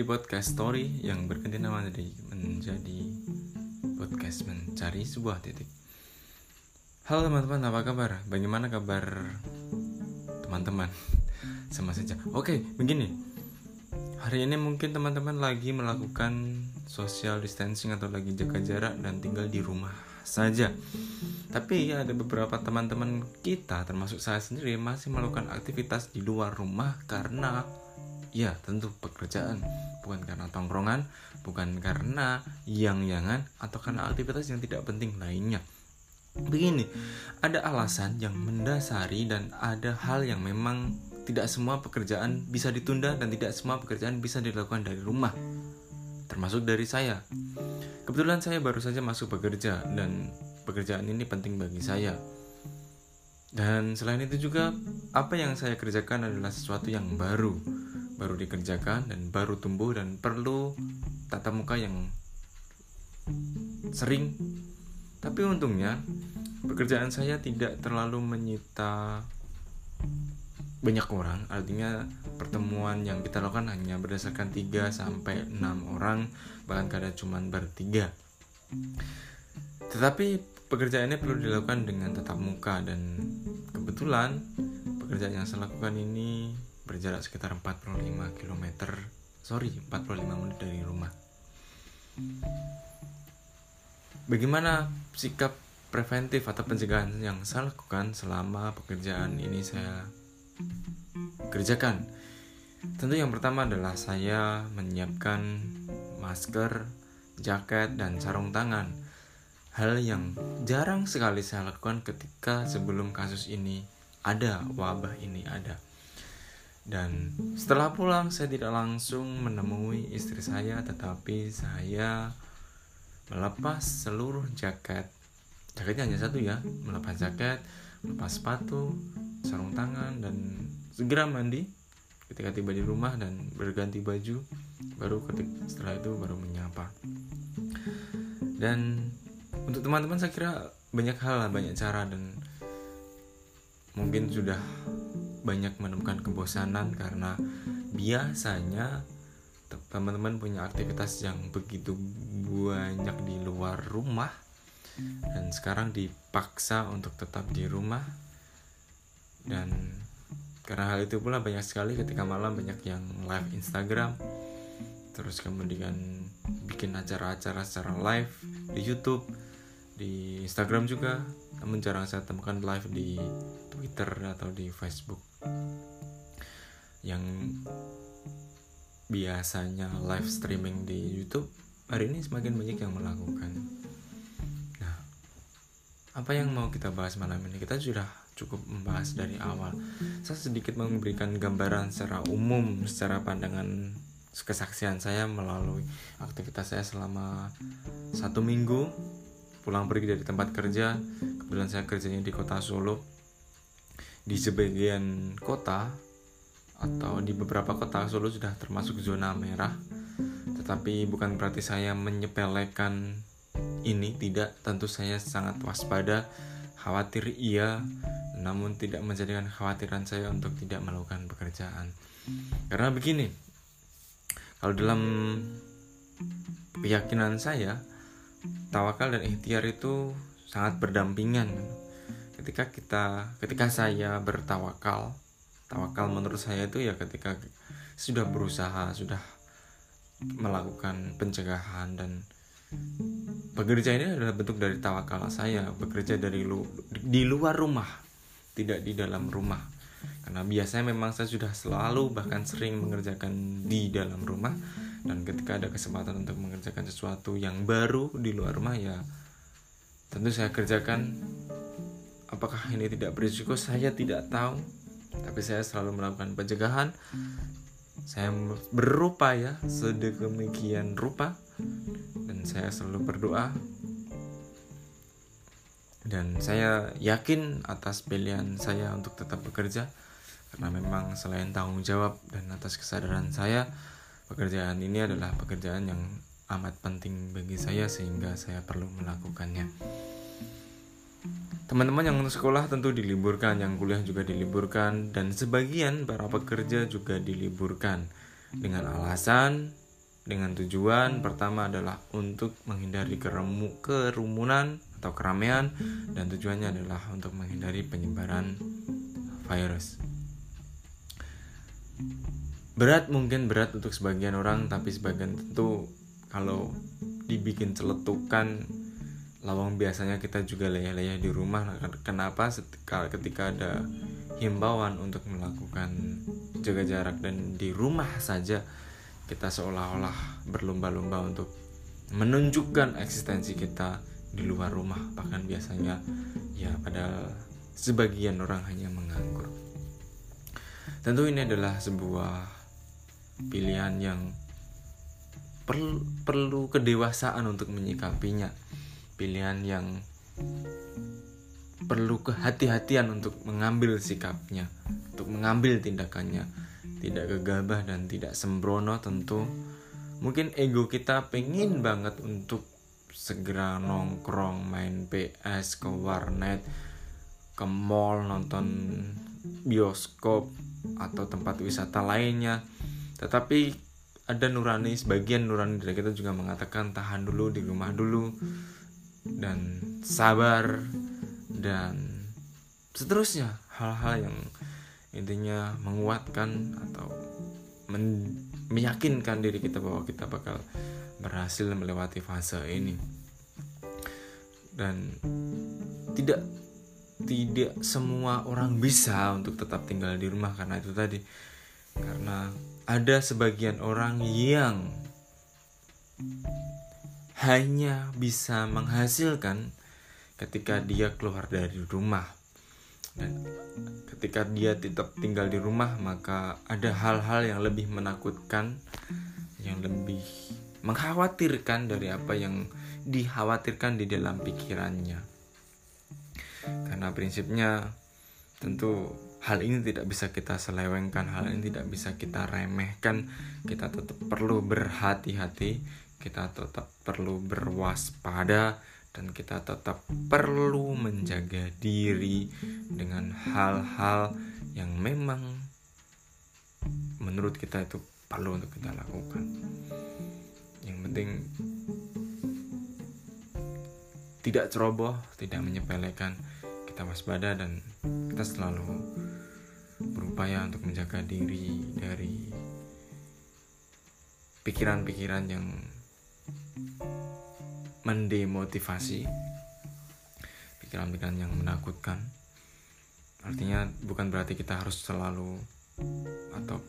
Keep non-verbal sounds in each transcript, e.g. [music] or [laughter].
di podcast story yang nama dari menjadi podcast mencari sebuah titik. Halo teman-teman, apa kabar? Bagaimana kabar teman-teman? [laughs] Sama saja. Oke, begini. Hari ini mungkin teman-teman lagi melakukan social distancing atau lagi jaga jarak dan tinggal di rumah saja. Tapi ada beberapa teman-teman kita termasuk saya sendiri masih melakukan aktivitas di luar rumah karena ya tentu pekerjaan. Bukan karena tongkrongan bukan karena yang-yangan atau karena aktivitas yang tidak penting lainnya. Begini ada alasan yang mendasari dan ada hal yang memang tidak semua pekerjaan bisa ditunda dan tidak semua pekerjaan bisa dilakukan dari rumah. Termasuk dari saya. Kebetulan saya baru saja masuk bekerja dan pekerjaan ini penting bagi saya. Dan selain itu juga apa yang saya kerjakan adalah sesuatu yang baru, baru dikerjakan dan baru tumbuh dan perlu tatap muka yang sering. Tapi untungnya pekerjaan saya tidak terlalu menyita banyak orang artinya pertemuan yang kita lakukan hanya berdasarkan 3 sampai 6 orang bahkan kadang cuma bertiga tetapi Pekerjaan ini perlu dilakukan dengan tatap muka dan kebetulan pekerjaan yang saya lakukan ini berjarak sekitar 45 km sorry 45 menit dari rumah. Bagaimana sikap preventif atau pencegahan yang saya lakukan selama pekerjaan ini saya kerjakan? Tentu yang pertama adalah saya menyiapkan masker jaket dan sarung tangan. Hal yang jarang sekali saya lakukan ketika sebelum kasus ini ada, wabah ini ada. Dan setelah pulang saya tidak langsung menemui istri saya tetapi saya melepas seluruh jaket. Jaketnya hanya satu ya, melepas jaket, melepas sepatu, sarung tangan dan segera mandi ketika tiba di rumah dan berganti baju baru ketika setelah itu baru menyapa. Dan untuk teman-teman saya kira banyak hal banyak cara dan mungkin sudah banyak menemukan kebosanan karena biasanya teman-teman punya aktivitas yang begitu banyak di luar rumah dan sekarang dipaksa untuk tetap di rumah. Dan karena hal itu pula banyak sekali ketika malam banyak yang live Instagram terus kemudian bikin acara-acara secara live di YouTube di Instagram juga. Namun jarang saya temukan live di Twitter atau di Facebook yang biasanya live streaming di YouTube hari ini semakin banyak yang melakukan. Nah apa yang mau kita bahas malam ini? Kita sudah cukup membahas dari awal. Saya sedikit memberikan gambaran secara umum secara pandangan kesaksian saya melalui aktivitas saya selama satu minggu. Pulang pergi dari tempat kerja kebetulan saya kerjanya di kota Solo di sebagian kota atau di beberapa kota Solo sudah termasuk zona merah. Tetapi bukan berarti saya menyepelekan ini tidak. Tentu saya sangat waspada khawatir iya. Namun tidak menjadikan khawatiran saya untuk tidak melakukan pekerjaan. Karena begini kalau dalam keyakinan saya tawakal dan ikhtiar itu sangat berdampingan. Ketika kita ketika saya bertawakal tawakal menurut saya itu ya ketika sudah berusaha sudah melakukan pencegahan dan bekerja ini adalah bentuk dari tawakal saya bekerja dari lu, di luar rumah tidak di dalam rumah. Karena biasanya memang saya sudah selalu bahkan sering mengerjakan di dalam rumah dan ketika ada kesempatan untuk mengerjakan sesuatu yang baru di luar rumah ya tentu saya kerjakan apakah ini tidak berisiko? Saya tidak tahu tapi saya selalu melakukan pencegahan. Saya berupaya sedemikian rupa. Dan saya selalu berdoa. Dan saya yakin atas pilihan saya untuk tetap bekerja. Karena memang selain tanggung jawab dan atas kesadaran saya Pekerjaan ini adalah pekerjaan yang amat penting bagi saya sehingga saya perlu melakukannya. Teman-teman yang sekolah tentu diliburkan, yang kuliah juga diliburkan, dan sebagian para pekerja juga diliburkan dengan alasan dengan tujuan pertama adalah untuk menghindari keremu, kerumunan atau keramaian dan tujuannya adalah untuk menghindari penyebaran virus. Berat mungkin berat untuk sebagian orang tapi sebagian tentu kalau dibikin celetukan lawang biasanya kita juga leyeh-leyeh di rumah. Kenapa? Ketika ada himbauan untuk melakukan jaga jarak dan di rumah saja kita seolah-olah berlomba-lomba untuk menunjukkan eksistensi kita di luar rumah. Bahkan biasanya ya padahal sebagian orang hanya menganggur. Tentu ini adalah sebuah pilihan yang perlu perlu kedewasaan untuk menyikapinya pilihan yang perlu kehati-hatian untuk mengambil sikapnya, untuk mengambil tindakannya, tidak gegabah dan tidak sembrono tentu. Mungkin ego kita pengen banget untuk segera nongkrong, main PS, ke warnet, ke mall, nonton bioskop atau tempat wisata lainnya. Tetapi ada nurani, sebagian nurani dari kita juga mengatakan tahan dulu di rumah dulu dan sabar dan seterusnya. Hal-hal yang intinya menguatkan atau men meyakinkan diri kita bahwa kita bakal berhasil melewati fase ini. Dan tidak tidak semua orang bisa untuk tetap tinggal di rumah karena itu tadi. Karena ada sebagian orang yang hanya bisa menghasilkan ketika dia keluar dari rumah. Dan ketika dia tetap tinggal di rumah maka ada hal-hal yang lebih menakutkan yang lebih mengkhawatirkan dari apa yang dikhawatirkan di dalam pikirannya. Karena prinsipnya tentu hal ini tidak bisa kita selewengkan hal ini tidak bisa kita remehkan. Kita tetap perlu berhati-hati kita tetap perlu berwaspada dan kita tetap perlu menjaga diri dengan hal-hal yang memang menurut kita itu perlu untuk kita lakukan. Yang penting tidak ceroboh, tidak menyepelekan, kita waspada dan kita selalu berupaya untuk menjaga diri dari pikiran-pikiran yang mendemotivasi pikiran-pikiran yang menakutkan. Artinya bukan berarti kita harus selalu atau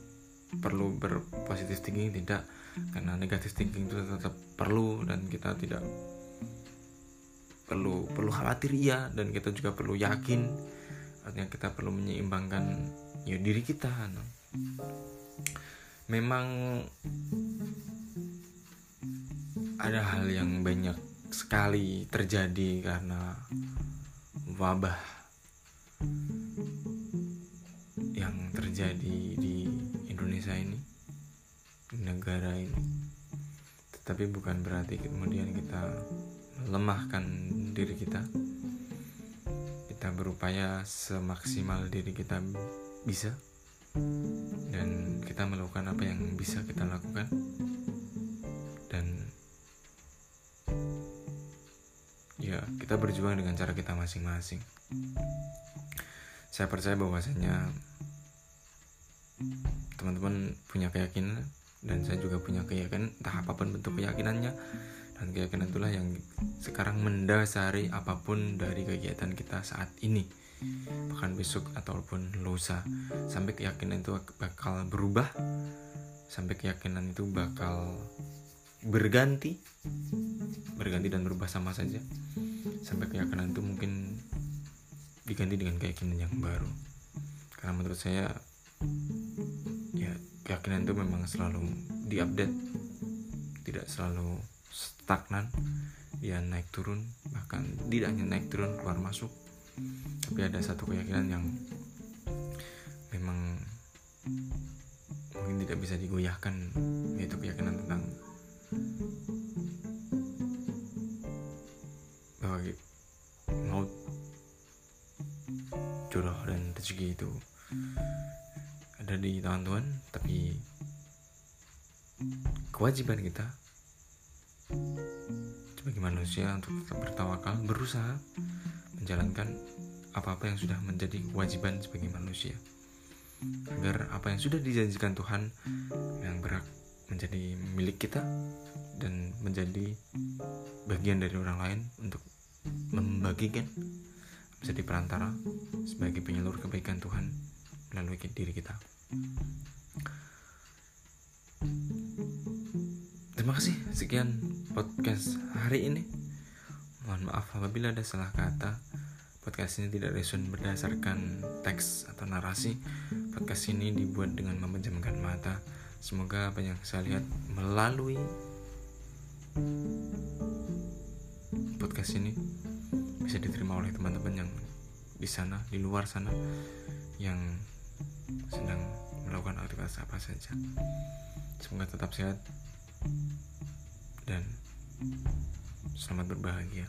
perlu berpositif thinking tidak. Karena negatif thinking itu tetap perlu dan kita tidak perlu perlu khawatir iya dan kita juga perlu yakin. Artinya kita perlu menyeimbangkan ya diri kita no. memang ada hal yang banyak sekali terjadi karena wabah yang terjadi di Indonesia ini di negara ini. Tetapi bukan berarti kemudian kita melemahkan diri kita. Kita berupaya semaksimal diri kita bisa dan kita melakukan apa yang bisa kita lakukan kita berjuang dengan cara kita masing-masing. Saya percaya bahwasanya teman-teman punya keyakinan dan saya juga punya keyakinan entah apa pun bentuk keyakinannya. Dan keyakinan itulah yang sekarang mendasari apa pun dari kegiatan kita saat ini. Bahkan besok ataupun lusa. Sampai keyakinan itu bakal berubah. Sampai keyakinan itu bakal berganti. Berganti dan berubah sama saja sampai keyakinan itu mungkin diganti dengan keyakinan yang baru. Karena menurut saya ya keyakinan itu memang selalu diupdate. Tidak selalu stagnan. Dia naik turun bahkan tidak hanya naik turun keluar masuk. Tapi ada satu keyakinan yang memang mungkin tidak bisa digoyahkan yaitu keyakinan tentang bahwa maut jodoh dan rezeki itu. Ada di tangan Tuhan tapi kewajiban kita sebagai manusia untuk tetap bertawakal berusaha menjalankan apa-apa yang sudah menjadi kewajiban sebagai manusia. Agar apa yang sudah dijanjikan Tuhan yang berhak menjadi milik kita dan menjadi bagian dari orang lain untuk membagikan menjadi perantara sebagai penyalur kebaikan Tuhan melalui diri kita. Terima kasih sekian podcast hari ini. Mohon maaf apabila ada salah kata. Podcast ini tidak resun berdasarkan teks atau narasi. Podcast ini dibuat dengan memejamkan mata. Semoga apa yang saya lihat melalui podcast ini bisa diterima oleh teman-teman yang di sana, di luar sana yang sedang melakukan aktivitas apa saja. Semoga tetap sehat dan selamat berbahagia.